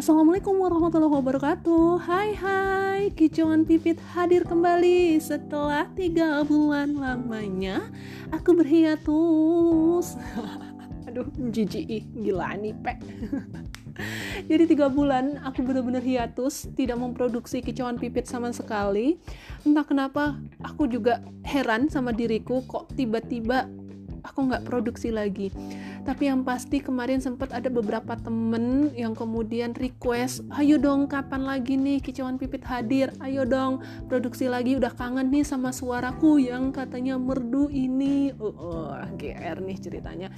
Assalamualaikum warahmatullahi wabarakatuh. Hai hai Kicauan Pipit hadir kembali Setelah tiga bulan lamanya. Aku berhiatus Aduh jijik Gila nih pe. Jadi tiga bulan aku benar-benar hiatus Tidak memproduksi kicauan pipit sama sekali. Entah kenapa Aku juga heran sama diriku Kok tiba-tiba aku nggak produksi lagi. Tapi yang pasti kemarin sempat ada beberapa temen yang kemudian request ayo dong kapan lagi nih kicauan pipit hadir? Ayo dong produksi lagi. Udah kangen nih sama suaraku yang katanya merdu ini. Oh, oh GR nih ceritanya.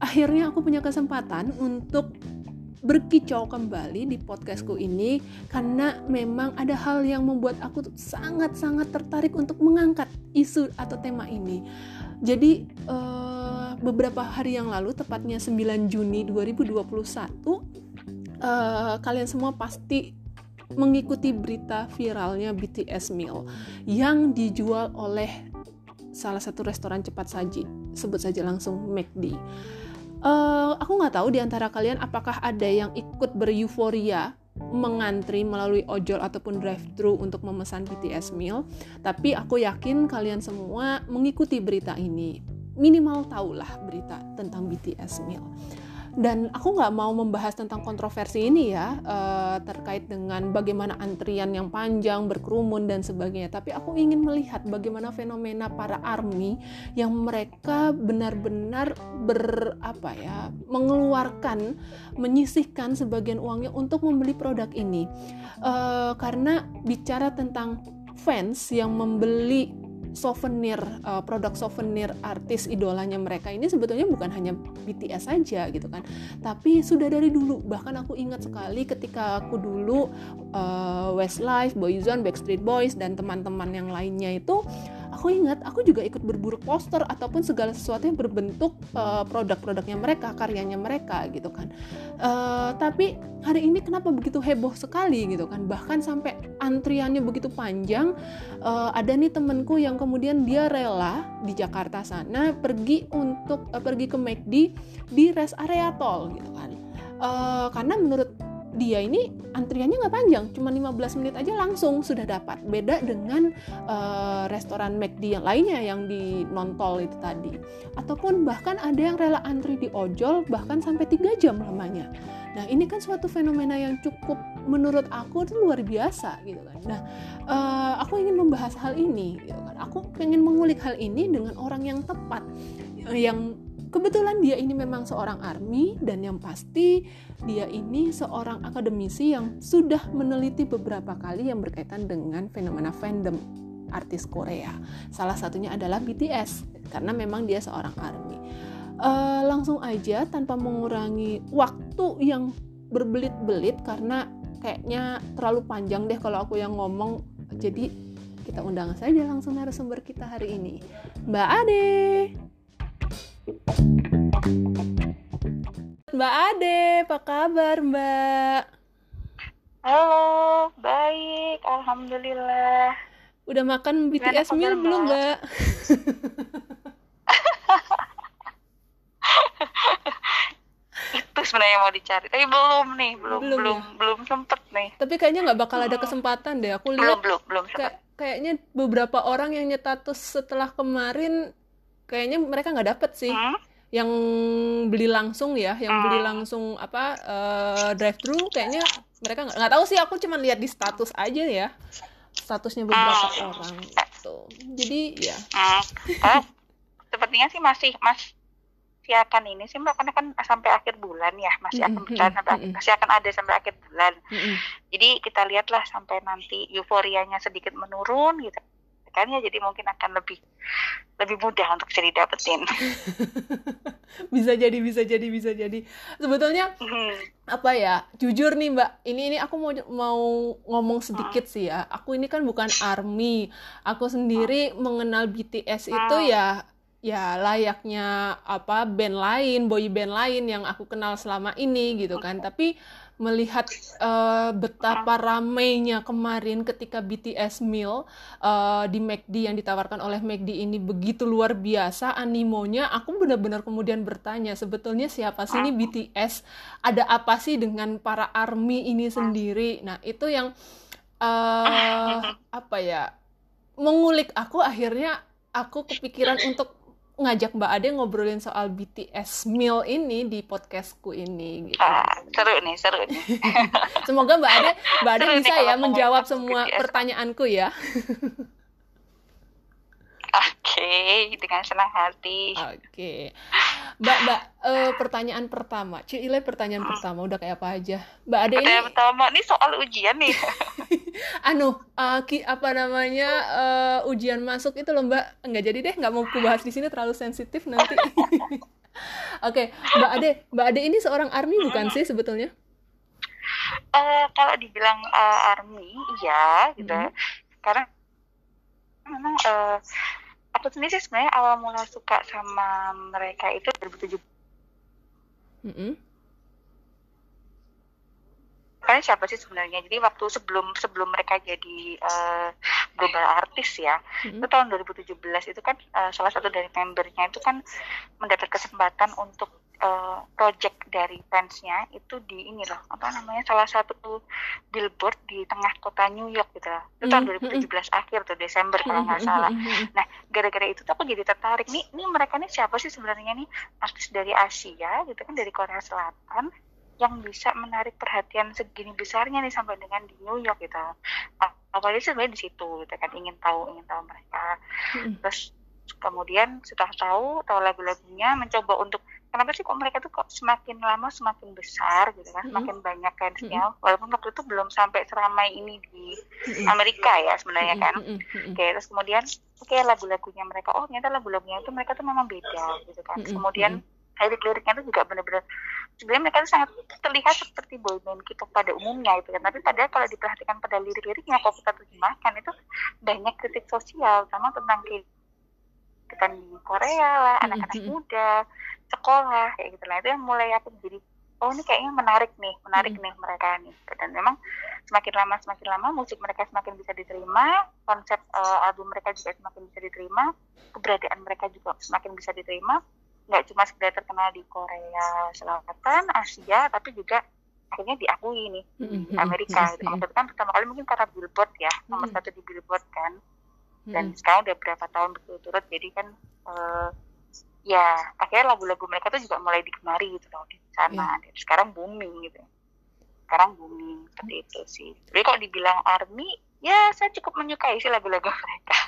Akhirnya aku punya kesempatan untuk berkicau kembali di podcastku ini karena memang ada hal yang membuat aku sangat-sangat tertarik untuk mengangkat isu atau tema ini. Jadi uh, beberapa hari yang lalu, tepatnya 9 Juni 2021, uh, eh, kalian semua pasti mengikuti berita viralnya BTS meal yang dijual oleh salah satu restoran cepat saji, sebut saja langsung McD. Uh, aku nggak tahu di antara kalian apakah ada yang ikut beryuforia mengantri melalui ojol ataupun drive-thru untuk memesan BTS meal, tapi aku yakin kalian semua mengikuti berita ini. Minimal tahulah berita tentang BTS meal dan aku nggak mau membahas tentang kontroversi ini ya uh, terkait dengan bagaimana antrian yang panjang berkerumun dan sebagainya. Tapi aku ingin melihat bagaimana fenomena para army yang mereka benar-benar ber ya mengeluarkan menyisihkan sebagian uangnya untuk membeli produk ini. Uh, karena bicara tentang fans yang membeli souvenir uh, produk souvenir artis idolanya mereka ini sebetulnya bukan hanya BTS saja gitu kan. Tapi sudah dari dulu. Bahkan aku ingat sekali ketika aku dulu uh, Westlife, Boyzone, Backstreet Boys dan teman-teman yang lainnya itu aku ingat aku juga ikut berburu poster ataupun segala sesuatu yang berbentuk uh, produk-produknya mereka karyanya mereka gitu kan. Uh, tapi hari ini kenapa begitu heboh sekali gitu kan? Bahkan sampai antriannya begitu panjang uh, ada nih temenku yang kemudian dia rela di Jakarta sana pergi untuk uh, pergi ke McD di rest area tol gitu kan. Uh, karena menurut dia ini antriannya nggak panjang, cuma 15 menit aja langsung sudah dapat. Beda dengan uh, restoran McD yang lainnya yang di non tol itu tadi. Ataupun bahkan ada yang rela antri di ojol bahkan sampai 3 jam lamanya. Nah ini kan suatu fenomena yang cukup menurut aku itu luar biasa gitu kan. Nah uh, aku ingin membahas hal ini gitu kan. Aku pengen mengulik hal ini dengan orang yang tepat yang kebetulan dia ini memang seorang army dan yang pasti dia ini seorang akademisi yang sudah meneliti beberapa kali yang berkaitan dengan fenomena fandom artis Korea. Salah satunya adalah BTS karena memang dia seorang army. Uh, langsung aja tanpa mengurangi waktu yang berbelit-belit karena kayaknya terlalu panjang deh kalau aku yang ngomong. Jadi kita undang saja langsung narasumber kita hari ini. Mbak Ade. Mbak Ade, apa kabar Mbak? Halo, baik, Alhamdulillah. Udah makan BTS meal belum Mbak? itu sebenarnya mau dicari tapi belum nih belum belum belum, ya? belum sempet nih tapi kayaknya nggak bakal ada kesempatan deh aku lihat belum belum belum kayak, kayaknya beberapa orang yang nyetatus setelah kemarin kayaknya mereka nggak dapet sih hmm? yang beli langsung ya, yang beli ah. langsung apa uh, drive thru kayaknya mereka nggak tahu sih aku cuma lihat di status aja ya statusnya beberapa uh, orang gitu. Jadi ya. Uh, oh, sepertinya sih masih masih akan ini sih mbak karena kan sampai akhir bulan ya masih akan berjalan sampai masih akan ada sampai akhir bulan. Jadi kita lihatlah sampai nanti euforianya sedikit menurun gitu kan ya jadi mungkin akan lebih lebih mudah untuk bisa didapetin bisa jadi bisa jadi bisa jadi sebetulnya hmm. apa ya jujur nih mbak ini ini aku mau mau ngomong sedikit hmm. sih ya aku ini kan bukan army aku sendiri hmm. mengenal BTS itu hmm. ya ya layaknya apa band lain boy band lain yang aku kenal selama ini gitu kan tapi melihat uh, betapa ramainya kemarin ketika BTS Meal uh, di McD yang ditawarkan oleh McD ini begitu luar biasa animonya, aku benar-benar kemudian bertanya sebetulnya siapa sih ini BTS? Ada apa sih dengan para ARMY ini sendiri? Nah itu yang uh, apa ya mengulik aku akhirnya aku kepikiran untuk ngajak Mbak Ade ngobrolin soal BTS Meal ini di podcastku ini gitu. Ah, seru nih, seru nih. Semoga Mbak Ade Mbak Ade bisa ya menjawab semua BTS. pertanyaanku ya. Oke, dengan senang hati. Oke. Mbak, Mbak, uh, pertanyaan pertama. Cile pertanyaan hmm. pertama udah kayak apa aja? Mbak Ade pertanyaan ini pertama ini soal ujian nih. anu, uh, ki, apa namanya? Uh, ujian masuk itu loh, Mbak. Enggak jadi deh, nggak mau ku bahas di sini terlalu sensitif nanti. Oke, okay. Mbak Ade, Mbak Ade ini seorang army bukan sih sebetulnya? Uh, kalau dibilang uh, army, iya gitu. Hmm. Karena memang uh, aku sendiri sih sebenarnya awal mula suka sama mereka itu 2007 mm -hmm. kalian siapa sih sebenarnya jadi waktu sebelum sebelum mereka jadi uh, global artis ya mm-hmm. itu tahun 2017 itu kan uh, salah satu dari membernya itu kan mendapat kesempatan untuk uh, project dari fansnya itu di ini loh apa namanya salah satu billboard di tengah kota New York gitu loh. itu tahun 2017 akhir tuh Desember kalau nggak salah. Nah gara-gara itu tuh aku jadi tertarik. Nih nih mereka nih siapa sih sebenarnya nih? Artis dari Asia gitu kan dari Korea Selatan yang bisa menarik perhatian segini besarnya nih sampai dengan di New York gitu. Apalagi sebenarnya di situ gitu kan ingin tahu ingin tahu mereka. Terus kemudian setelah tahu tahu lagu-lagunya mencoba untuk kenapa sih kok mereka tuh kok semakin lama semakin besar gitu kan? Semakin mm -hmm. banyak fansnya mm -hmm. walaupun waktu itu belum sampai seramai ini di Amerika ya sebenarnya kan. Mm -hmm. oke terus kemudian oke okay, lagu-lagunya mereka. Oh ternyata lagu-lagunya itu mereka tuh memang beda gitu kan. Kemudian lirik-liriknya itu juga benar-benar sebenarnya mereka tuh sangat terlihat seperti boyband kita pada umumnya itu kan. Tapi padahal kalau diperhatikan pada lirik-liriknya kalau kita terjemahkan itu banyak kritik sosial sama tentang kehidupan di Korea lah anak-anak muda sekolah kayak gitu lah. Itu yang mulai aku jadi oh ini kayaknya menarik nih menarik hmm. nih mereka nih dan memang semakin lama semakin lama musik mereka semakin bisa diterima konsep uh, album mereka juga semakin bisa diterima keberadaan mereka juga semakin bisa diterima. Nggak cuma sekedar terkenal di Korea Selatan Asia tapi juga akhirnya diakui nih di Amerika gitu. Maksudnya kan pertama kali mungkin karena Billboard ya nomor satu di Billboard kan dan sekarang udah berapa tahun berturut-turut jadi kan uh, ya akhirnya lagu-lagu mereka tuh juga mulai digemari gitu loh di sana. Yeah. sekarang booming gitu. Sekarang booming seperti itu sih. Jadi kalau dibilang army ya saya cukup menyukai sih lagu-lagu mereka.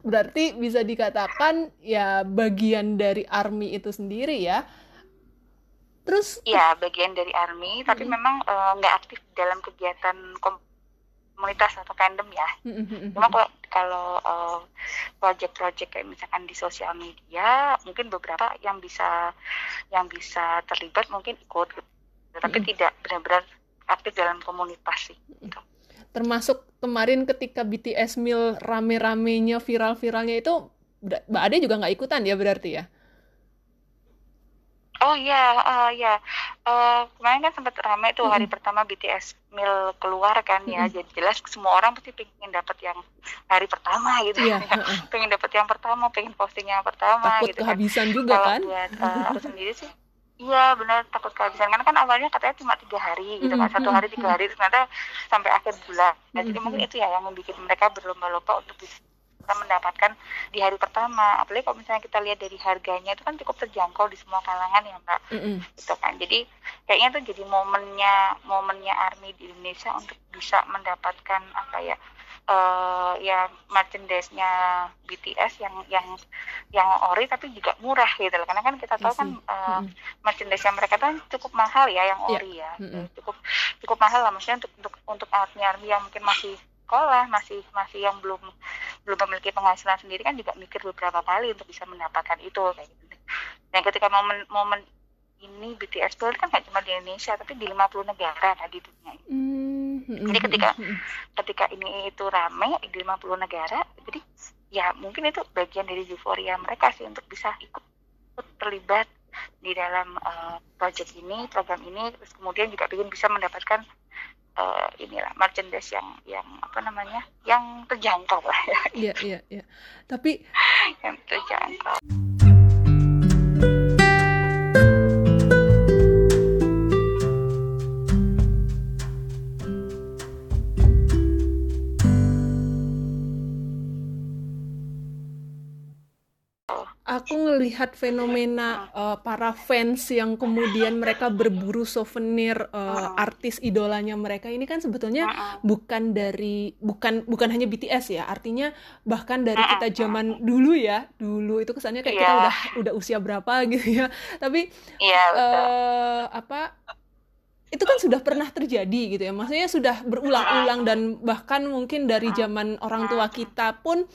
Berarti bisa dikatakan ya bagian dari army itu sendiri ya. Terus ya bagian dari army tapi memang eh, nggak uh, aktif dalam kegiatan komunitas atau fandom ya. Cuma kalau kalau uh, project-project kayak misalkan di sosial media, mungkin beberapa yang bisa yang bisa terlibat mungkin ikut, gitu. tapi mm-hmm. tidak benar-benar aktif dalam komunitas sih. Gitu. Termasuk kemarin ketika BTS Meal rame-ramenya viral-viralnya itu, Mbak Ade juga nggak ikutan ya berarti ya? Oh iya, uh, ya. Uh, kemarin kan sempat ramai tuh hari mm -hmm. pertama BTS Mil keluar kan ya. Mm -hmm. Jadi jelas semua orang pasti pengen dapat yang hari pertama gitu yeah. ya. pengen dapat yang pertama, pengen posting yang pertama takut gitu kehabisan kan. juga Kalau kan. buat uh, aku sendiri sih Iya benar takut kehabisan karena kan awalnya katanya cuma tiga hari gitu kan satu hari tiga hari ternyata sampai akhir bulan. Nah, jadi mungkin itu ya yang membuat mereka berlomba-lomba untuk bisa kita mendapatkan di hari pertama apalagi kalau misalnya kita lihat dari harganya itu kan cukup terjangkau di semua kalangan ya mbak mm -hmm. gitu kan jadi kayaknya itu jadi momennya momennya army di Indonesia untuk bisa mendapatkan apa ya uh, ya merchandise-nya BTS yang yang yang ori tapi juga murah gitu loh. Karena kan kita tahu kan uh, mm -hmm. merchandise yang mereka kan cukup mahal ya yang iya. ori yeah. ya. Mm -hmm. Cukup cukup mahal lah maksudnya untuk untuk untuk army army yang mungkin masih sekolah masih masih yang belum belum memiliki penghasilan sendiri kan juga mikir beberapa kali untuk bisa mendapatkan itu kayak gitu. Dan ketika momen momen ini BTS World kan nggak cuma di Indonesia tapi di 50 negara kan di dunia ini. Mm-hmm. Jadi ketika ketika ini itu ramai di 50 negara, jadi ya mungkin itu bagian dari euforia mereka sih untuk bisa ikut terlibat di dalam uh, project ini program ini terus kemudian juga ingin bisa mendapatkan uh, inilah merchandise yang yang apa namanya yang terjangkau lah. Ya iya iya iya. Tapi yang terjangkau aku ngelihat fenomena uh, para fans yang kemudian mereka berburu souvenir uh, artis idolanya mereka. Ini kan sebetulnya bukan dari bukan bukan hanya BTS ya. Artinya bahkan dari kita zaman dulu ya. Dulu itu kesannya kayak yeah. kita iya. udah udah usia berapa gitu ya. Tapi yeah, iya, uh, apa itu kan sudah pernah terjadi gitu ya. Maksudnya sudah berulang-ulang dan bahkan mungkin dari zaman orang tua kita pun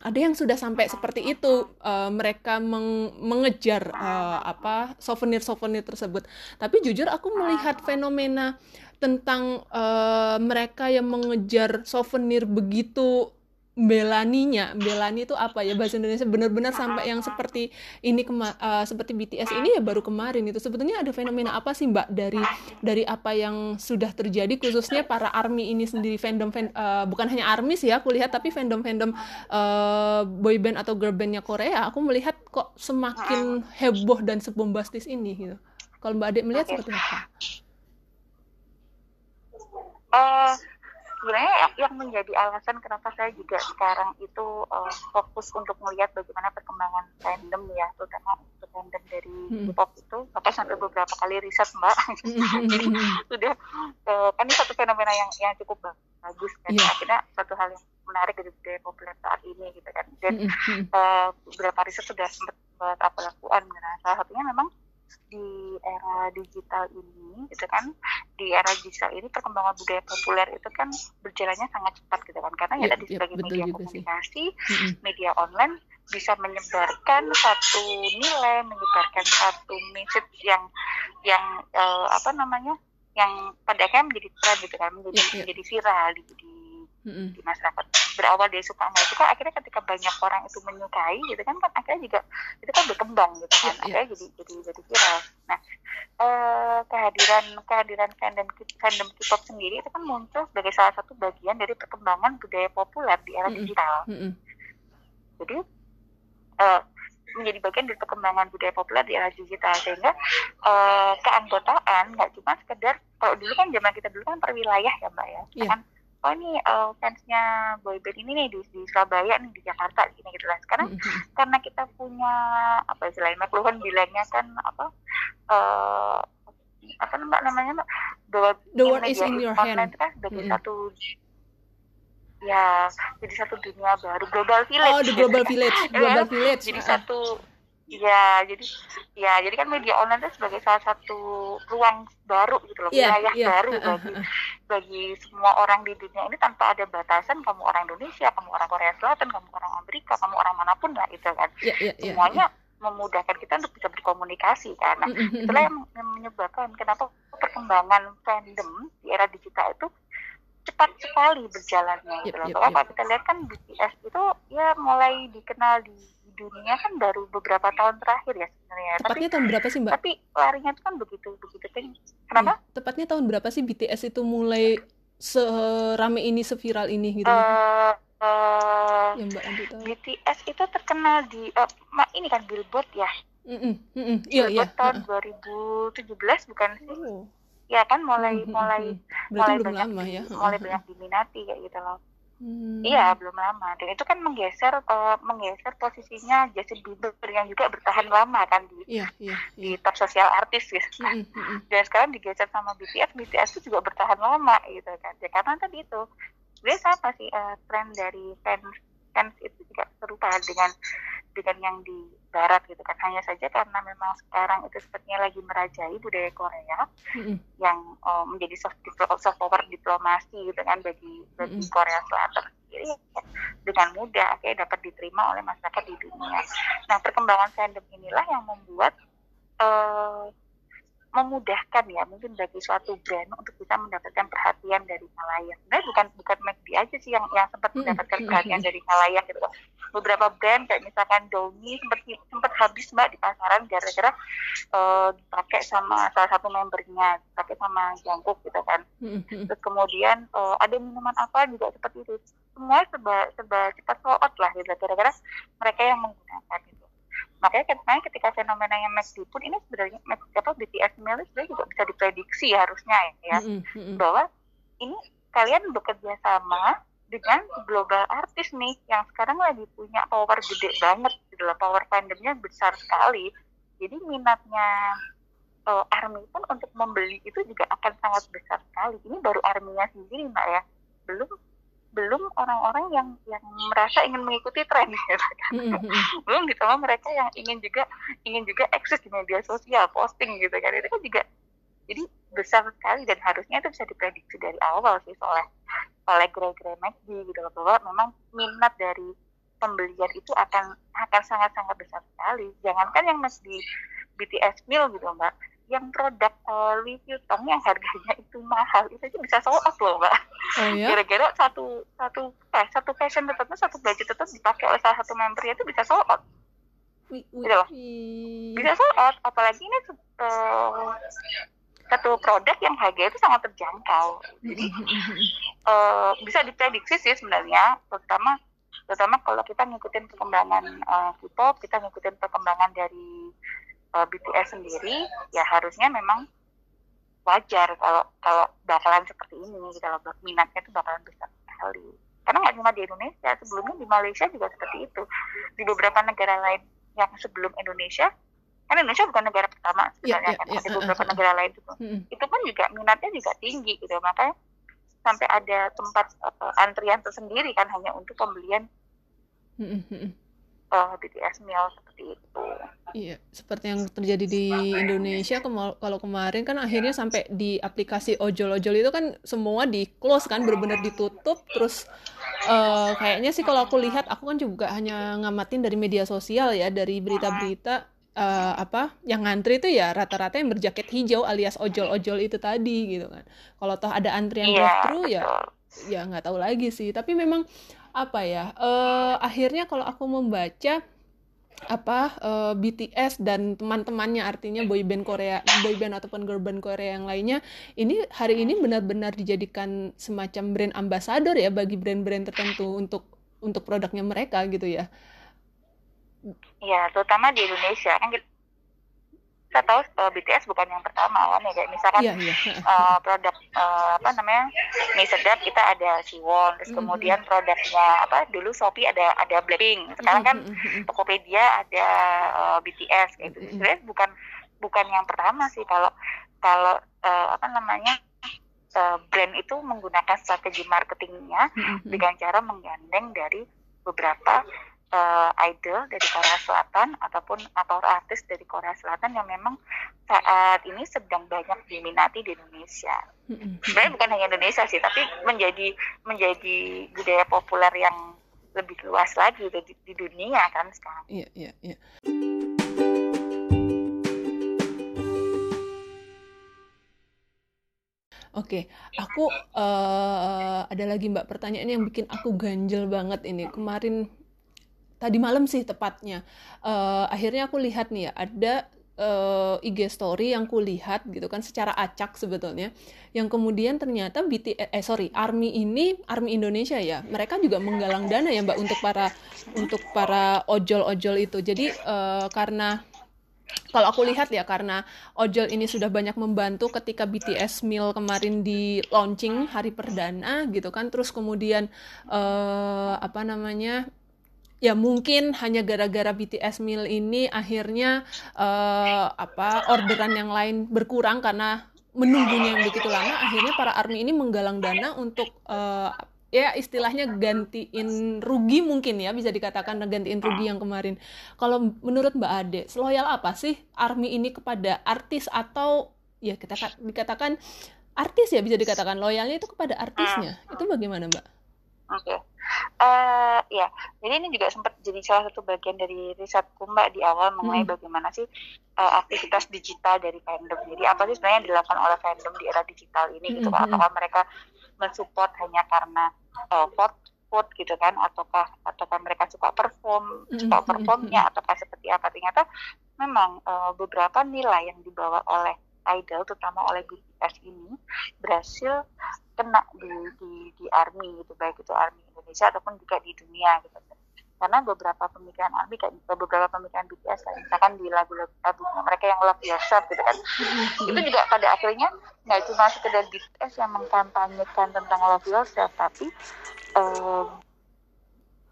ada yang sudah sampai seperti itu uh, mereka meng mengejar uh, apa souvenir-souvenir tersebut. Tapi jujur aku melihat fenomena tentang uh, mereka yang mengejar souvenir begitu belaninya belani itu apa ya? Bahasa Indonesia benar-benar sampai yang seperti ini kema uh, seperti BTS ini ya baru kemarin itu sebetulnya ada fenomena apa sih Mbak dari dari apa yang sudah terjadi? Khususnya para army ini sendiri fandom fan, uh, bukan hanya army sih ya aku lihat tapi fandom fandom uh, boyband atau girl bandnya Korea aku melihat kok semakin heboh dan sebombastis ini gitu. Kalau Mbak Adik melihat seperti apa? Uh, sebenarnya yang menjadi alasan kenapa saya juga sekarang itu uh, fokus untuk melihat bagaimana perkembangan fandom ya terutama untuk fandom dari hmm. K-pop itu. Apa sampai beberapa kali riset mbak. Jadi sudah uh, kan ini satu fenomena yang yang cukup bagus kan. Yeah. akhirnya satu hal yang menarik dari budaya populer saat ini gitu kan. Dan uh, beberapa riset sudah sempat buat apa lakukan. Nah, salah satunya memang di era digital ini gitu kan di era digital ini perkembangan budaya populer itu kan berjalannya sangat cepat gitu kan karena ya, ya tadi ya, sebagai media komunikasi sih. media online bisa menyebarkan satu nilai menyebarkan satu message yang yang uh, apa namanya yang pada akhirnya menjadi tren gitu kan menjadi ya, ya. menjadi viral di, di mm-hmm. di masyarakat berawal dari suka nggak suka akhirnya ketika banyak orang itu menyukai gitu kan kan akhirnya juga itu kan berkembang gitu kan yeah, iya. akhirnya yeah. jadi jadi jadi viral nah eh, kehadiran kehadiran fandom fandom K-pop sendiri itu kan muncul sebagai salah satu bagian dari perkembangan budaya populer di era mm-hmm. digital mm-hmm. jadi eh, menjadi bagian dari perkembangan budaya populer di era digital sehingga uh, keanggotaan nggak cuma sekedar kalau dulu kan zaman kita dulu kan per wilayah ya mbak ya yeah. kan oh ini uh, fansnya boyband ini nih di, di Surabaya nih di Jakarta gini gitu lah sekarang mm-hmm. karena kita punya apa selain makluhan bilangnya kan apa uh, apa mbak namanya mbak bahwa the world is in your hand kan sebagai mm-hmm. satu ya jadi satu dunia baru global village oh the global village global village jadi uh. satu ya jadi ya jadi kan media online itu sebagai salah satu ruang baru gitu loh yeah, wilayah yeah. baru bagi bagi semua orang di dunia ini tanpa ada batasan kamu orang Indonesia kamu orang Korea Selatan kamu orang Amerika kamu orang mana pun lah itu kan yeah, yeah, yeah, semuanya yeah. memudahkan kita untuk bisa berkomunikasi karena itulah yang, menyebabkan kenapa perkembangan fandom di era digital itu cepat sekali berjalannya gitu loh. Yep, yep, kita lihat kan BTS itu ya mulai dikenal di dunia kan baru beberapa tahun terakhir ya sebenarnya. Tepatnya tapi, tahun berapa sih mbak? Tapi larinya itu kan begitu begitu tinggi. Kenapa? Hmm, tepatnya tahun berapa sih BTS itu mulai serame ini, seviral ini gitu? Uh, uh, ya, mbak Andi tahu. BTS itu terkenal di uh, ini kan Billboard ya. Mm -mm, mm -mm. Iya, iya. tahun uh. 2017 bukan sih? Oh. Ya kan mulai mm -hmm. mulai mulai banyak lama, ya? mulai banyak diminati kayak gitu loh. Hmm. Iya, belum lama. Dan itu kan menggeser uh, menggeser posisinya Justin Bieber yang juga bertahan lama kan di yeah, yeah, yeah. di top sosial artis gitu. Mm -hmm. Dan sekarang digeser sama BTS, BTS itu juga bertahan lama gitu kan. Ya karena tadi itu dia sama sih uh, tren dari fans fans itu juga serupa dengan dengan yang di barat gitu kan hanya saja karena memang sekarang itu sepertinya lagi merajai budaya Korea mm-hmm. yang uh, menjadi soft, soft power diplomasi gitu kan bagi bagi mm-hmm. Korea Selatan sendiri ya, dengan mudah akhirnya dapat diterima oleh masyarakat di dunia. Nah perkembangan fandom inilah yang membuat uh, memudahkan ya mungkin bagi suatu brand untuk bisa mendapatkan perhatian dari halayak. Nah bukan bukan McD aja sih yang yang sempat hmm, mendapatkan hmm, perhatian hmm. dari halayak gitu. Beberapa brand kayak misalkan Downy sempat sempat habis mbak di pasaran gara-gara uh, dipakai sama salah satu membernya, dipakai sama Jangkuk gitu kan. Terus kemudian uh, ada minuman apa juga seperti itu. Semua serba serba cepat sold out lah gitu gara-gara mereka yang menggunakan gitu makanya makanya ketika fenomena yang McD pun ini sebenarnya apa BTS Millie sebenarnya juga bisa diprediksi harusnya ya. Mm -hmm. bahwa ini kalian bekerja sama dengan global artis nih yang sekarang lagi punya power gede banget. Gitu loh power fandomnya besar sekali. Jadi minatnya uh, army pun untuk membeli itu juga akan sangat besar sekali. Ini baru arminya sendiri mbak ya. Belum belum orang-orang yang yang merasa ingin mengikuti tren gitu kan. Mm-hmm. belum ditambah mereka yang ingin juga ingin juga eksis di media sosial posting gitu kan itu kan juga jadi besar sekali dan harusnya itu bisa diprediksi dari awal sih oleh oleh Greg McD gitu loh bahwa memang minat dari pembelian itu akan akan sangat sangat besar sekali jangankan yang masih di BTS Meal gitu mbak yang produk uh, Louis Vuitton yang harganya itu mahal. Itu aja bisa sold out loh mbak. Oh, iya? gara-gara satu satu eh, satu fashion tertentu satu baju tertentu dipakai oleh salah satu membernya itu bisa sold out. Gitu loh. bisa sold out apalagi ini uh, satu produk yang harganya itu sangat terjangkau. Jadi uh, bisa diprediksi sih sebenarnya terutama terutama kalau kita ngikutin perkembangan uh, K-pop kita ngikutin perkembangan dari uh, eh, BTS sendiri ya harusnya memang wajar kalau kalau bakalan seperti ini kalau minatnya itu bakalan besar sekali. Karena nggak cuma di Indonesia sebelumnya di Malaysia juga seperti itu. Di beberapa negara lain yang sebelum Indonesia kan Indonesia bukan negara pertama sebenarnya yeah, yeah, kan yeah, ada beberapa uh, uh, negara lain itu itu pun juga minatnya juga tinggi gitu. Makanya sampai ada tempat uh, antrian tersendiri kan hanya untuk pembelian uh, BTS meal seperti itu. Iya, seperti yang terjadi di Indonesia kalau kemarin kan akhirnya sampai di aplikasi ojol-ojol itu kan semua di close kan benar-benar ditutup terus uh, kayaknya sih kalau aku lihat aku kan juga hanya ngamatin dari media sosial ya dari berita-berita uh, apa yang ngantri itu ya rata-rata yang berjaket hijau alias ojol-ojol itu tadi gitu kan. Kalau toh ada antrian yeah, drive-thru ya ya nggak tahu lagi sih. Tapi memang apa ya uh, akhirnya kalau aku membaca apa uh, eh, BTS dan teman-temannya artinya boyband Korea, boyband ataupun girl band Korea yang lainnya ini hari ini benar-benar dijadikan semacam brand ambassador ya bagi brand-brand tertentu untuk untuk produknya mereka gitu ya. Ya, terutama di Indonesia kan tahu uh, eh, BTS bukan yang pertama kan ya kayak misalkan yeah, yeah. Uh, produk uh, apa namanya mie sedap kita ada Siwon terus mm -hmm. kemudian produknya apa dulu Shopee ada ada Blackpink sekarang kan mm -hmm. Tokopedia ada uh, BTS kayak gitu sebenarnya bukan bukan yang pertama sih kalau kalau uh, apa namanya uh, brand itu menggunakan strategi marketingnya mm -hmm. dengan cara menggandeng dari beberapa uh, idol dari Korea Selatan ataupun atau artis dari Korea Selatan yang memang saat ini sedang banyak diminati di Indonesia. Sebenarnya bukan hanya Indonesia sih, tapi menjadi menjadi budaya populer yang lebih luas lagi di, di dunia kan sekarang. Iya, iya, iya. Oke, okay. aku uh, ada lagi Mbak pertanyaan yang bikin aku ganjel banget ini. Kemarin tadi malam sih tepatnya. Uh, akhirnya aku lihat nih ya ada uh, eh, IG story yang kulihat gitu kan secara acak sebetulnya. Yang kemudian ternyata BT eh sorry Army ini Army Indonesia ya. Mereka juga menggalang dana ya Mbak untuk para untuk para ojol-ojol itu. Jadi uh, karena kalau aku lihat ya karena ojol ini sudah banyak membantu ketika BTS Meal kemarin di launching hari perdana gitu kan. Terus kemudian uh, apa namanya ya mungkin hanya gara-gara BTS Meal ini akhirnya uh, apa orderan yang lain berkurang karena menunggunya yang begitu lama akhirnya para army ini menggalang dana untuk uh, ya istilahnya gantiin rugi mungkin ya bisa dikatakan gantiin rugi yang kemarin. Kalau menurut Mbak Ade, seloyal apa sih army ini kepada artis atau ya kita dikatakan artis ya bisa dikatakan loyalnya itu kepada artisnya. Itu bagaimana Mbak? Oke, okay. uh, ya. Jadi ini juga sempat jadi salah satu bagian dari risetku Mbak di awal mengenai hmm. bagaimana sih uh, aktivitas digital dari fandom. Jadi apa sih sebenarnya yang dilakukan oleh fandom di era digital ini hmm. gitu? Apakah mereka mensupport hanya karena uh, vote vote gitu kan? Ataukah ataukah mereka suka perform, suka performnya, ataukah seperti apa? Ternyata memang uh, beberapa nilai yang dibawa oleh idol terutama oleh BTS ini berhasil kena di, di di army gitu baik itu army Indonesia ataupun juga di dunia gitu. Karena beberapa pemikiran army kayak beberapa pemikiran BTS kayak misalkan di lagu-lagu mereka yang love yourself gitu kan. Itu juga pada akhirnya nggak cuma sekedar BTS yang mengkampanyekan tentang love yourself tapi um,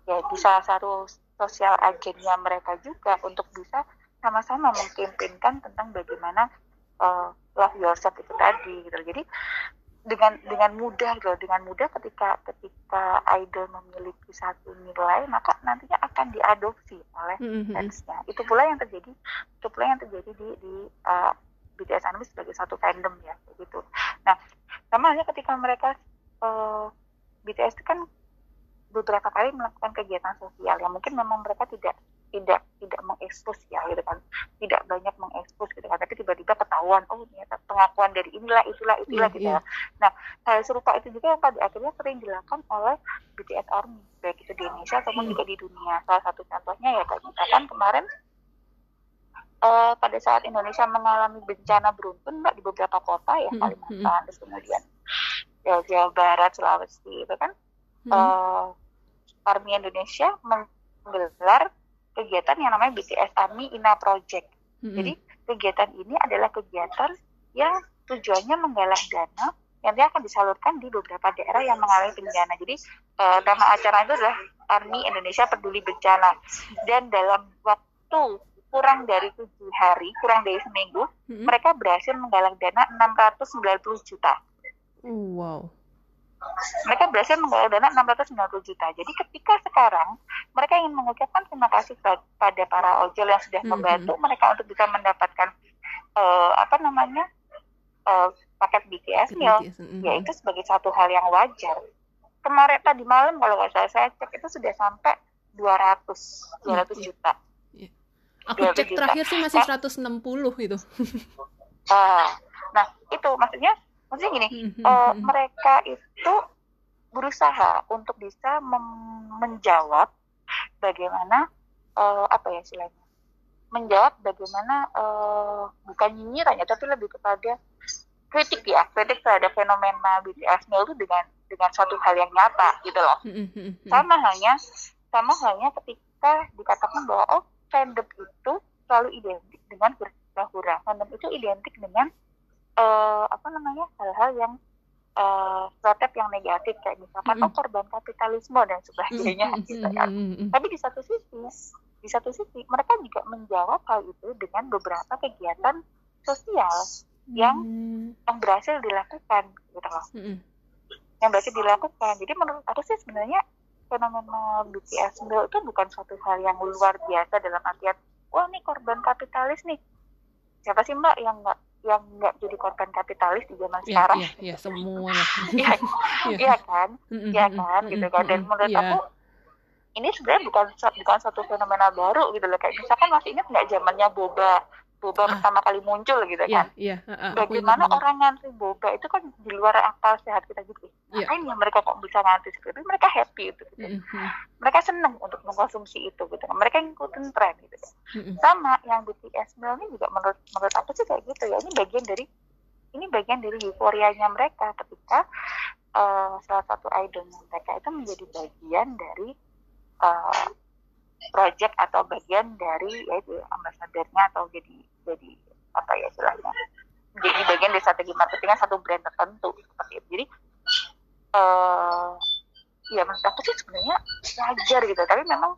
ya di salah satu sosial agennya mereka juga untuk bisa sama-sama mengkampanyekan tentang bagaimana uh, love yourself itu tadi gitu jadi dengan dengan mudah gitu dengan mudah ketika ketika idol memiliki satu nilai maka nantinya akan diadopsi oleh mm-hmm. fansnya. Itu pula yang terjadi itu pula yang terjadi di di uh, BTS Army sebagai satu fandom ya begitu nah sama halnya ketika mereka uh, BTS itu kan beberapa kali melakukan kegiatan sosial yang mungkin memang mereka tidak tidak tidak mengekspos ya gitu kan tidak banyak mengekspos gitu kan tapi tiba-tiba ketahuan oh ternyata pengakuan dari inilah itulah itulah yeah, gitu yeah. ya nah hal serupa itu juga yang pada akhirnya sering dilakukan oleh BTS Army baik itu di Indonesia ataupun mm. juga di dunia salah satu contohnya ya kayak misalkan kemarin uh, pada saat Indonesia mengalami bencana beruntun mbak di beberapa kota ya mm. Kalimantan terus kemudian ya, Jawa Barat Sulawesi itu kan mm. uh, Army Indonesia menggelar kegiatan yang namanya BTS Army Ina Project. Mm-hmm. Jadi kegiatan ini adalah kegiatan yang tujuannya menggalang dana yang dia akan disalurkan di beberapa daerah yang mengalami bencana. Jadi uh, nama acara itu adalah Army Indonesia Peduli Bencana. Dan dalam waktu kurang dari tujuh hari, kurang dari seminggu, mm-hmm. mereka berhasil menggalang dana 690 juta. Wow mereka berhasil menggalang dana 690 juta. Jadi ketika sekarang mereka ingin mengucapkan terima kasih pada para ojol yang sudah hmm, membantu mm -hmm. mereka untuk bisa mendapatkan uh, apa namanya uh, paket BTS meal, BTS, mm -hmm. yaitu sebagai satu hal yang wajar. Kemarin tadi malam kalau nggak salah saya cek itu sudah sampai 200 200 yeah, juta. Yeah. Aku cek juta. terakhir sih masih 160 itu. uh, nah itu maksudnya maksudnya gini mm-hmm. uh, mereka itu berusaha untuk bisa menjawab bagaimana uh, apa ya istilahnya menjawab bagaimana uh, bukan nyinyiran ya tapi lebih kepada kritik ya kritik terhadap fenomena BTS itu dengan dengan suatu hal yang nyata gitu loh sama halnya sama halnya ketika dikatakan bahwa oh fandom itu selalu identik dengan hura-hura fandom itu identik dengan uh, apa namanya hal-hal yang uh, stereotip yang negatif kayak misalkan mm -hmm. oh korban kapitalisme dan sebagainya mm -hmm. gitu kan. Mm -hmm. Tapi di satu sisi di satu sisi mereka juga menjawab hal itu dengan beberapa kegiatan sosial yang mm. yang berhasil dilakukan gitu loh. Mm -hmm. Yang berhasil dilakukan. Jadi menurut aku sih sebenarnya fenomena BTS itu bukan suatu hal yang luar biasa dalam artian wah ini korban kapitalis nih siapa sih mbak yang nggak yang nggak jadi korban kapitalis di zaman yeah, sekarang. Iya, yeah, semua. Iya, iya kan, iya kan, gitu kan. Dan menurut yeah. aku ini sebenarnya bukan bukan satu fenomena baru gitu loh. Kayak misalkan masih ingat nggak zamannya boba boba ah. pertama kali muncul gitu yeah, kan. Yeah, uh, Bagaimana orang ngantri boba itu kan di luar akal sehat kita gitu. Yeah. Ngapain ya mereka kok bisa ngantri seperti itu? Mereka happy itu gitu. Mm -hmm. Mereka senang untuk mengkonsumsi itu gitu. Mereka ngikutin tren gitu. Mm -hmm. Sama yang BTS meal ini juga menurut menurut aku sih kayak gitu ya. Ini bagian dari ini bagian dari euforianya mereka ketika uh, salah satu idol mereka itu menjadi bagian dari uh, project atau bagian dari yaitu ambasadornya atau jadi jadi apa ya istilahnya jadi bagian dari strategi marketingnya satu brand tertentu seperti itu. Jadi uh, ya menurut aku sih sebenarnya wajar gitu. Tapi memang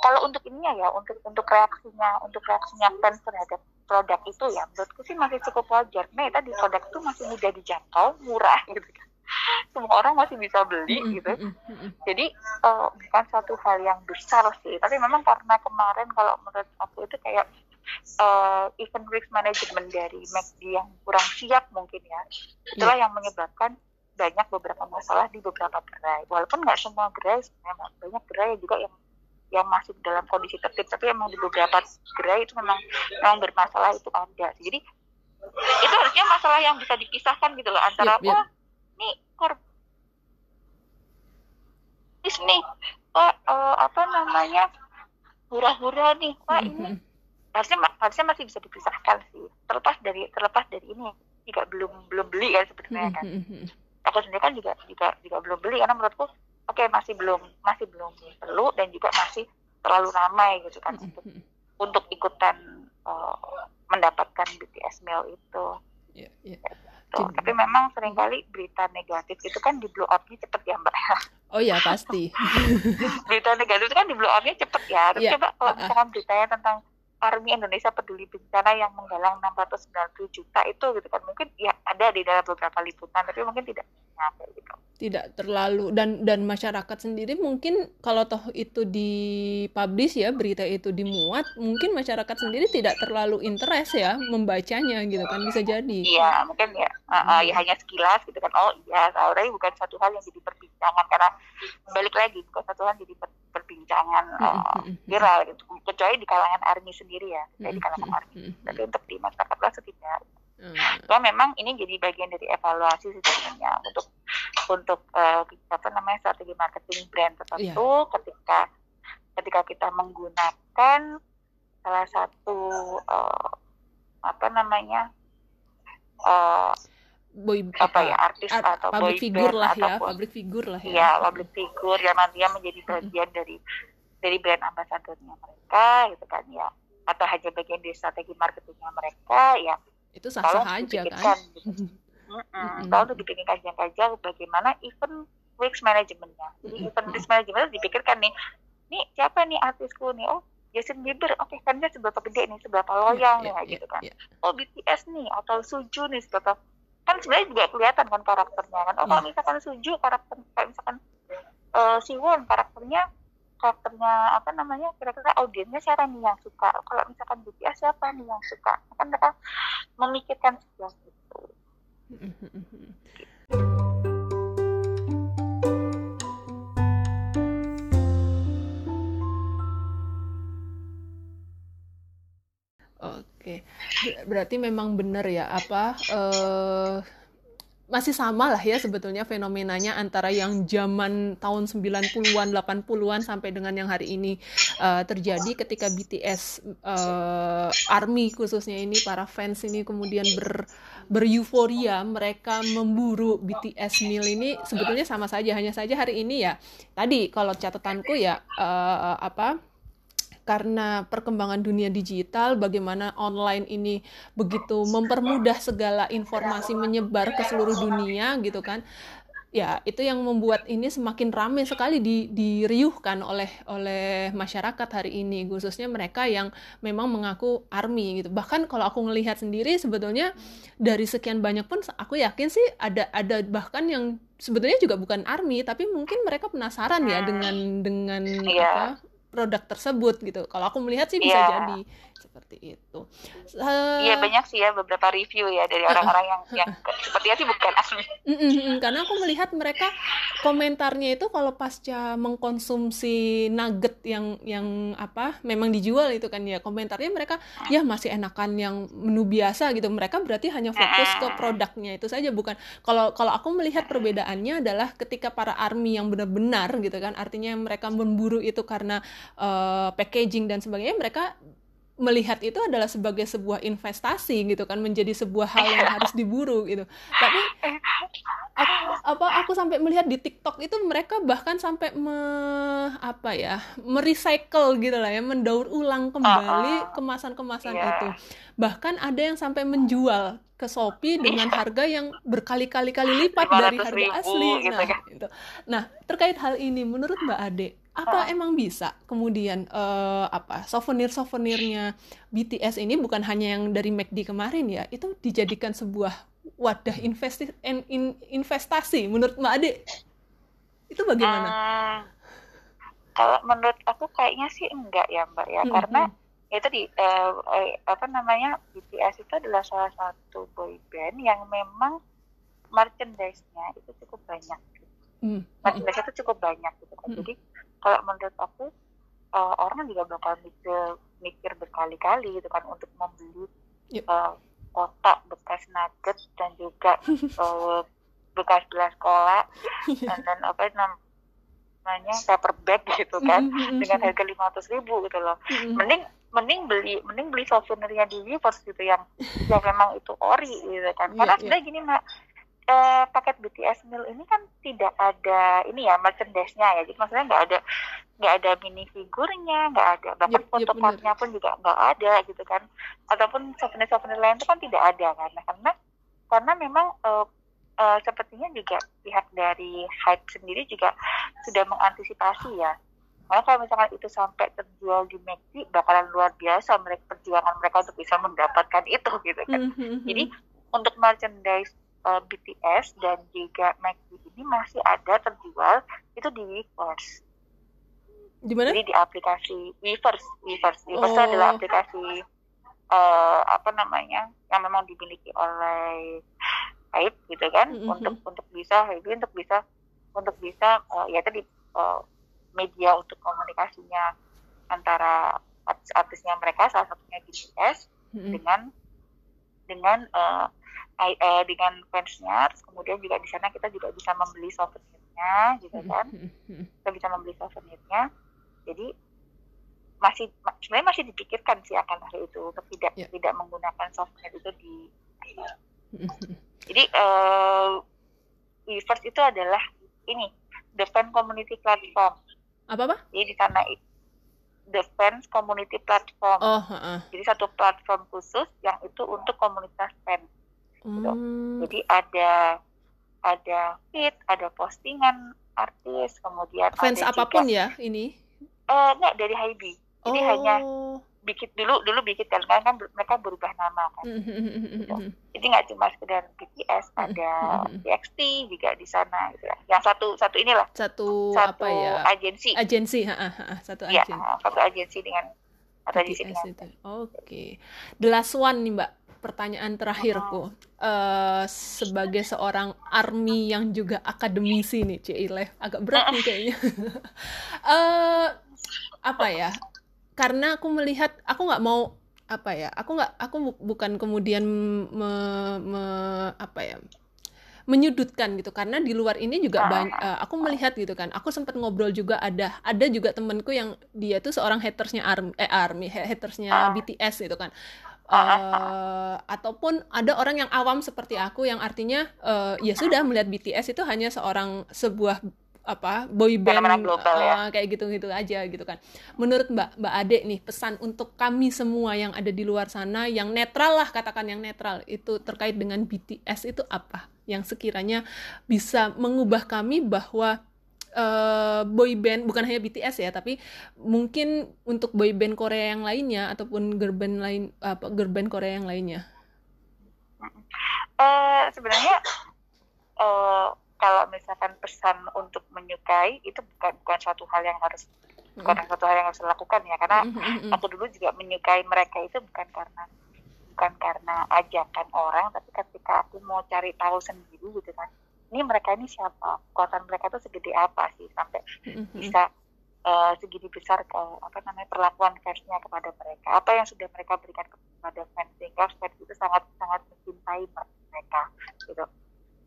kalau untuk ininya ya untuk untuk reaksinya untuk reaksinya fans terhadap produk itu ya menurutku sih masih cukup wajar. Nah tadi produk itu masih mudah dijangkau, murah gitu kan semua orang masih bisa beli gitu. jadi uh, bukan satu hal yang besar sih. Tapi memang karena kemarin kalau menurut aku itu kayak uh, event risk management dari McD yang kurang siap mungkin ya. Itulah yeah. yang menyebabkan banyak beberapa masalah di beberapa gerai. Walaupun nggak semua gerai sebenarnya banyak gerai juga yang yang masih dalam kondisi tertib. Tapi emang di beberapa gerai itu memang memang bermasalah itu ada. Jadi itu harusnya masalah yang bisa dipisahkan gitu loh antara yep, yep. Nih korban nih pak uh, apa namanya? Hura-hura nih pak ini. Harusnya harusnya masih bisa dipisahkan sih. Terlepas dari terlepas dari ini juga belum belum beli kan sebetulnya kan. Aku sendiri kan juga juga juga belum beli karena menurutku oke okay, masih belum masih belum perlu dan juga masih terlalu ramai gitu kan untuk untuk ikutan uh, mendapatkan BTS meal itu. Yeah, yeah. Gitu. Tapi memang sering kali berita negatif itu kan di blow up-nya cepet ya Mbak. Oh ya pasti. berita negatif itu kan di blow up-nya cepet ya. Tapi yeah. coba kalau misalkan beritanya tentang Army Indonesia Peduli Bencana yang menggalang 690 juta itu gitu kan. Mungkin ya ada di dalam beberapa liputan tapi mungkin tidak nyampe gitu. Tidak terlalu dan dan masyarakat sendiri mungkin kalau toh itu dipublish ya berita itu dimuat mungkin masyarakat sendiri tidak terlalu interest ya membacanya gitu kan bisa jadi. Iya mungkin ya uh, uh, ya hanya sekilas gitu kan. Oh iya tapi bukan satu hal yang jadi perbincangan karena balik lagi bukan satu hal yang jadi perbincangan uh, viral gitu. Kecuali di kalangan army sendiri ya di kalangan army. tapi untuk di masyarakat luas tidak. Hmm. So, memang ini jadi bagian dari evaluasi sebenarnya untuk untuk uh, apa namanya strategi marketing brand tertentu yeah. ketika ketika kita menggunakan salah satu uh, apa namanya uh, boy apa ya artis art, atau public boy figure lah ya public figure lah ya. Ya public figure yang nantinya menjadi bagian hmm. dari dari brand ambasadornya mereka gitu kan ya. Atau hanya bagian dari strategi marketingnya mereka ya. Itu sah-sah aja kan gitu. kalau untuk dibikin kajian-kajian bagaimana event weeks manajemennya jadi event risk management dipikirkan nih nih siapa nih artisku nih? Oh Justin Bieber. Oke okay, kan dia seberapa gede nih? Seberapa loyal yeah, nih? Yeah, gitu kan. yeah. oh BTS nih atau Suju nih seberapa kan sebenarnya juga kelihatan kan karakternya kan. Oh kalau misalkan Suju karakter kayak misalkan uh, Siwon karakternya karakternya apa namanya kira-kira audiensnya siapa nih yang suka? Kalau misalkan BTS siapa nih yang suka? Kan mereka memikirkan sesuatu. Itu berarti memang benar ya apa uh, masih sama lah ya sebetulnya fenomenanya antara yang zaman tahun 90-an, 80-an sampai dengan yang hari ini uh, terjadi ketika BTS uh, eh, ARMY khususnya ini para fans ini kemudian ber beryuforia mereka memburu BTS meal ini sebetulnya sama saja hanya saja hari ini ya tadi kalau catatanku ya uh, apa karena perkembangan dunia digital, bagaimana online ini begitu mempermudah segala informasi menyebar ke seluruh dunia gitu kan. Ya, itu yang membuat ini semakin ramai sekali di, diriuhkan oleh oleh masyarakat hari ini, khususnya mereka yang memang mengaku army gitu. Bahkan kalau aku ngelihat sendiri sebetulnya dari sekian banyak pun aku yakin sih ada ada bahkan yang sebetulnya juga bukan army tapi mungkin mereka penasaran ya dengan dengan yeah. apa produk tersebut gitu. Kalau aku melihat sih bisa yeah. jadi seperti itu. Uh, iya banyak sih ya beberapa review ya dari orang-orang uh, yang yang sepertinya sih bukan asli. Mm, mm, mm, karena aku melihat mereka komentarnya itu kalau pasca mengkonsumsi nugget yang yang apa memang dijual itu kan ya komentarnya mereka ya masih enakan yang menu biasa gitu. Mereka berarti hanya fokus ke produknya itu saja bukan kalau kalau aku melihat perbedaannya adalah ketika para army yang benar-benar gitu kan artinya mereka memburu itu karena uh, packaging dan sebagainya mereka melihat itu adalah sebagai sebuah investasi gitu kan menjadi sebuah hal yang harus diburu gitu tapi aku, apa aku sampai melihat di TikTok itu mereka bahkan sampai me, apa ya merecycle gitu lah ya mendaur ulang kembali kemasan-kemasan yeah. itu bahkan ada yang sampai menjual ke Shopee dengan harga yang berkali-kali kali lipat dari harga asli gitu nah kan. gitu. nah terkait hal ini menurut Mbak Ade apa oh. emang bisa kemudian uh, apa souvenir souvenirnya BTS ini bukan hanya yang dari McD kemarin ya itu dijadikan sebuah wadah investi in, in, investasi menurut Mbak Ade itu bagaimana? Hmm, kalau menurut aku kayaknya sih enggak ya Mbak ya hmm, karena hmm. itu di uh, uh, apa namanya BTS itu adalah salah satu boy band yang memang merchandise-nya itu cukup banyak mm. merchandise itu cukup banyak gitu kan mm. jadi kalau menurut aku uh, orang juga bakal mikir mikir berkali-kali gitu kan untuk membeli yep. uh, kotak bekas nugget dan juga uh, bekas gelas cola dan, dan apa namanya paper bag gitu kan dengan harga lima ratus ribu gitu loh. Mending mending beli mending beli souvenirnya di Weverse gitu yang yang memang itu ori gitu kan. Iya, karena yeah, sebenarnya yeah. gini mak eh, paket BTS meal ini kan tidak ada ini ya merchandise-nya ya. Jadi maksudnya nggak ada nggak ada mini figurnya nggak ada. Bahkan yep, foto yep, pun juga nggak ada gitu kan. Ataupun souvenir souvenir lain itu kan tidak ada karena karena karena memang uh, uh, sepertinya juga pihak dari Hype sendiri juga sudah mengantisipasi ya. Karena kalau misalkan itu sampai terjual di McD bakalan luar biasa mereka perjuangan mereka untuk bisa mendapatkan itu gitu kan. Mm-hmm. Jadi untuk merchandise uh, eh, BTS dan juga McD ini masih ada terjual itu di Weverse. Di mana? Jadi di aplikasi Weverse. Weverse, Weverse oh. adalah aplikasi uh, apa namanya yang memang dimiliki oleh Hype gitu kan mm-hmm. untuk untuk bisa untuk bisa untuk bisa uh, ya tadi uh, media untuk komunikasinya antara artis-artisnya mereka salah satunya BTS mm-hmm. dengan dengan uh, uh, dengan fansnya terus kemudian juga di sana kita juga bisa membeli souvenirnya gitu kan. mm-hmm. kita bisa membeli souvenirnya. Jadi masih sebenarnya masih dipikirkan sih akan hal itu untuk tidak yeah. tidak menggunakan souvenir itu di jadi uh, Weverse itu adalah ini the fan community platform. Apa apa? Jadi di sana the fans community platform. Oh uh -uh. jadi satu platform khusus yang itu untuk komunitas fans gitu. hmm. jadi ada ada feed ada postingan artis kemudian fans ada apa pun juga, ya ini? Uh, enggak dari Hybe jadi oh. hanya bikin dulu dulu bikin kan kan mereka berubah nama kan. Gitu. jadi nggak cuma sekedar BTS ada TXT juga di sana gitu ya yang satu satu inilah. Satu, satu apa ya? agensi. Agensi ha, ha, ha, satu ya, agensi. satu agensi dengan atau di sini oke. Okay. the last one nih mbak pertanyaan terakhirku. Uh, sebagai seorang army yang juga akademisi nih Cile agak berat nih kayaknya. Uh, apa ya? Karena aku melihat aku nggak mau apa ya? Aku nggak aku bu bukan kemudian me, me, apa ya? Menyudutkan gitu. Karena di luar ini juga banyak uh, aku melihat gitu kan. Aku sempat ngobrol juga ada ada juga temenku yang dia tuh seorang hatersnya army eh army hatersnya BTS gitu kan uh, ataupun ada orang yang awam seperti aku yang artinya uh, ya sudah melihat BTS itu hanya seorang sebuah apa boy band global, uh, ya. kayak gitu-gitu aja gitu kan. Menurut Mbak Mbak Ade nih pesan untuk kami semua yang ada di luar sana yang netral lah katakan yang netral itu terkait dengan BTS itu apa yang sekiranya bisa mengubah kami bahwa uh, boy band bukan hanya BTS ya tapi mungkin untuk boy band Korea yang lainnya ataupun girl band lain apa girl band Korea yang lainnya. Uh, sebenarnya uh, kalau misalkan pesan untuk menyukai itu bukan bukan suatu hal yang harus mm. bukan suatu hal yang harus dilakukan ya karena mm-hmm. aku dulu juga menyukai mereka itu bukan karena bukan karena ajakan orang tapi ketika aku mau cari tahu sendiri gitu kan ini mereka ini siapa? Kekuatan mereka itu segede apa sih? Sampai mm-hmm. bisa uh, segini besar ke apa namanya perlakuan fansnya kepada mereka. Apa yang sudah mereka berikan kepada fans sehingga fans itu sangat sangat mencintai mereka gitu.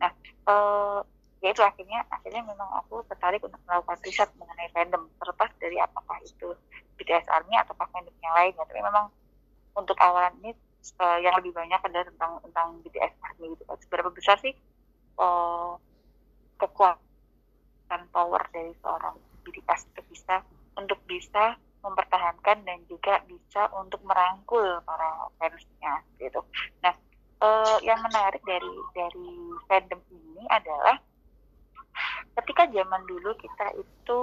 Nah uh, ya itu akhirnya akhirnya memang aku tertarik untuk melakukan riset mengenai fandom terlepas dari apakah itu BTS Army atau fandom yang lain ya tapi memang untuk awalan ini uh, yang lebih banyak adalah tentang tentang BTS Army gitu kan. Seberapa besar sih uh, kekuatan power dari seorang BTS untuk bisa untuk bisa mempertahankan dan juga bisa untuk merangkul para fansnya gitu. Nah, uh, yang menarik dari dari fandom ini adalah ketika zaman dulu kita itu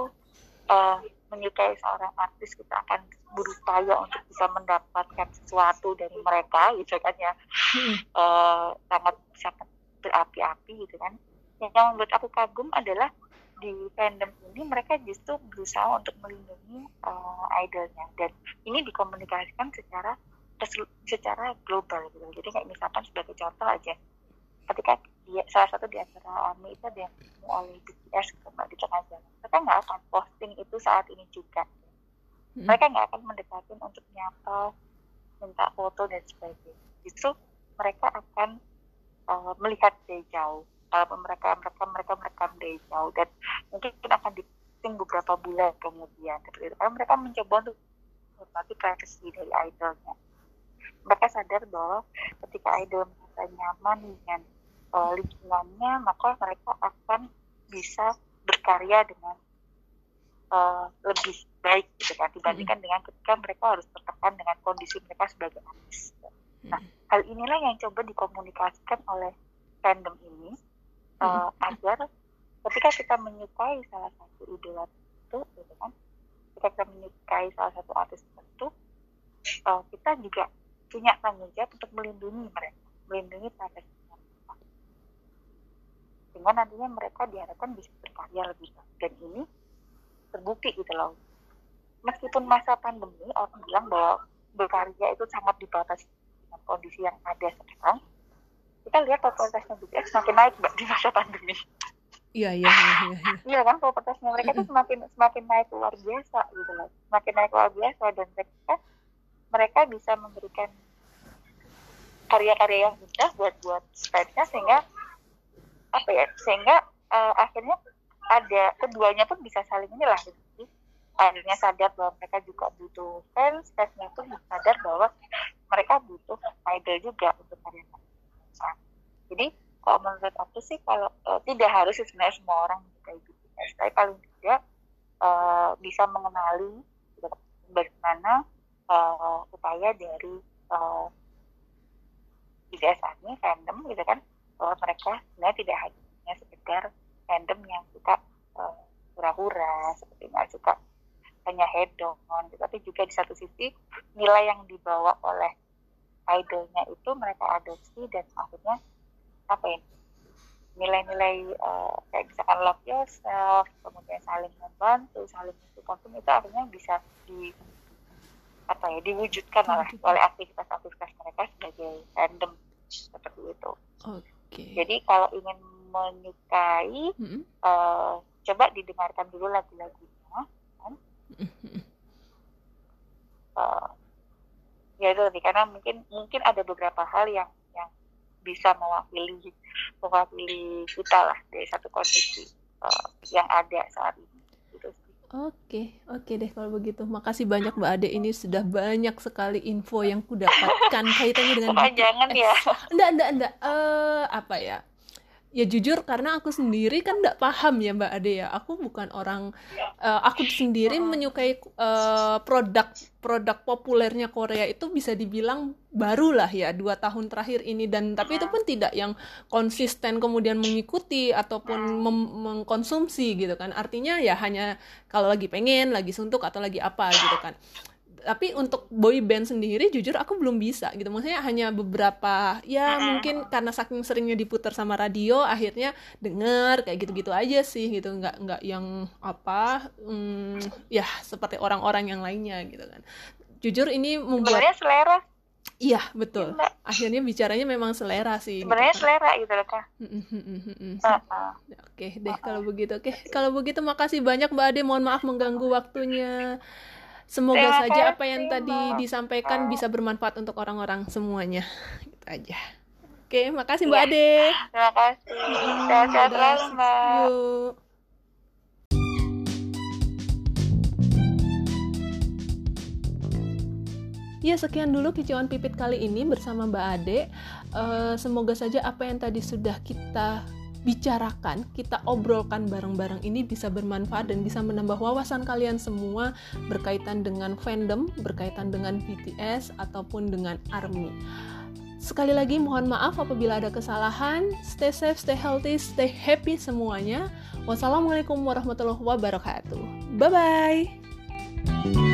uh, menyukai seorang artis kita akan berupaya untuk bisa mendapatkan sesuatu dari mereka gitu kan ya hmm. uh, sangat sangat berapi-api gitu kan. Yang membuat aku kagum adalah di fandom ini mereka justru berusaha untuk melindungi uh, idolnya. Dan ini dikomunikasikan secara secara global gitu. Jadi kayak misalkan sebagai contoh aja. Ketika di dia salah satu di antara ARMY itu ada yang oleh BTS mbak di tengah jalan mereka nggak akan posting itu saat ini juga. Hmm. mereka nggak akan mendekatin untuk nyapa minta foto dan sebagainya. Justru mereka akan uh, melihat dari jauh kalau mereka mereka mereka merekam dari jauh dan mungkin akan diposting beberapa bulan kemudian karena mereka mencoba untuk menghormati privasi dari idolnya mereka sadar bahwa ketika idol merasa nyaman dengan uh, lingkungannya maka mereka akan bisa berkarya dengan uh, lebih baik gitu kan dibandingkan hmm. dengan ketika mereka harus tertekan dengan kondisi mereka sebagai artis. Nah, hmm. hal inilah yang coba dikomunikasikan oleh fandom ini uh, hmm. agar ketika kita menyukai salah satu idola itu, gitu kan, ketika kita menyukai salah satu artis tertentu, uh, kita juga punya tanggung jawab untuk melindungi mereka, melindungi mereka. Sehingga nantinya mereka diharapkan bisa berkarya lebih baik. Dan ini terbukti gitu loh. Meskipun masa pandemi, orang bilang bahwa berkarya itu sangat dibatasi dengan kondisi yang ada sekarang. Kita lihat popularitasnya BTS semakin naik mbak di masa pandemi. Iya iya iya iya. Iya kan popularitasnya mereka itu semakin semakin naik luar biasa gitu loh. Semakin naik luar biasa dan mereka mereka bisa memberikan karya-karya yang indah buat buat fansnya sehingga apa ya sehingga uh, akhirnya ada keduanya pun bisa saling inilah jadi akhirnya sadar bahwa mereka juga butuh fans fansnya pun sadar bahwa mereka butuh idol juga untuk karya jadi kalau menurut aku sih kalau uh, tidak harus sebenarnya semua orang kayak gitu tapi paling tidak uh, bisa mengenali bagaimana uh, upaya dari uh, ini fandom gitu kan bahwa mereka sebenarnya tidak hanya sekedar fandom yang suka uh, hura-hura seperti nggak suka hanya hedon gitu. tapi juga di satu sisi nilai yang dibawa oleh idolnya itu mereka adopsi dan akhirnya apa ya nilai-nilai uh, kayak misalkan love yourself kemudian saling membantu saling support itu akhirnya bisa di apa ya diwujudkan oleh oleh aktivitas-aktivitas mereka sebagai fandom seperti itu. Oke. Okay. Jadi kalau ingin menyukai, -hmm. uh, coba didengarkan dulu lagu-lagunya, kan? uh, ya itu lebih karena mungkin mungkin ada beberapa hal yang yang bisa mewakili mewakili kita lah dari satu kondisi uh, yang ada saat ini. Oke, oke deh kalau begitu. Makasih banyak Mbak Ade ini sudah banyak sekali info yang ku dapatkan kaitannya dengan jangan ya. Enggak, enggak, enggak. Uh, apa ya? Ya jujur karena aku sendiri kan enggak paham ya Mbak Ade ya. Aku bukan orang uh, aku sendiri menyukai uh, produk produk populernya Korea itu bisa dibilang barulah ya dua tahun terakhir ini. Dan tapi itu pun tidak yang konsisten kemudian mengikuti ataupun mengkonsumsi gitu kan. Artinya ya hanya kalau lagi pengen lagi suntuk atau lagi apa gitu kan tapi untuk boy band sendiri jujur aku belum bisa gitu maksudnya hanya beberapa ya mungkin karena saking seringnya diputar sama radio akhirnya denger kayak gitu-gitu aja sih gitu nggak nggak yang apa hmm, ya seperti orang-orang yang lainnya gitu kan jujur ini membuat sebenarnya selera Iya betul. Ya, Akhirnya bicaranya memang selera sih. Sebenarnya gitu. selera gitu loh kak. Oke deh kalau begitu. Oke kalau begitu makasih banyak Mbak Ade. Mohon maaf mengganggu waktunya. Semoga Terima saja apa yang tadi disampaikan bisa bermanfaat untuk orang-orang semuanya. Gitu aja. Oke, makasih Mbak ya. Ade. Terima kasih. Sehat-sehat selalu Mbak. Yuk. Ya sekian dulu kicauan pipit kali ini bersama Mbak Ade. Uh, semoga saja apa yang tadi sudah kita bicarakan, kita obrolkan bareng-bareng ini bisa bermanfaat dan bisa menambah wawasan kalian semua berkaitan dengan fandom, berkaitan dengan BTS ataupun dengan ARMY. Sekali lagi mohon maaf apabila ada kesalahan. Stay safe, stay healthy, stay happy semuanya. Wassalamualaikum warahmatullahi wabarakatuh. Bye bye.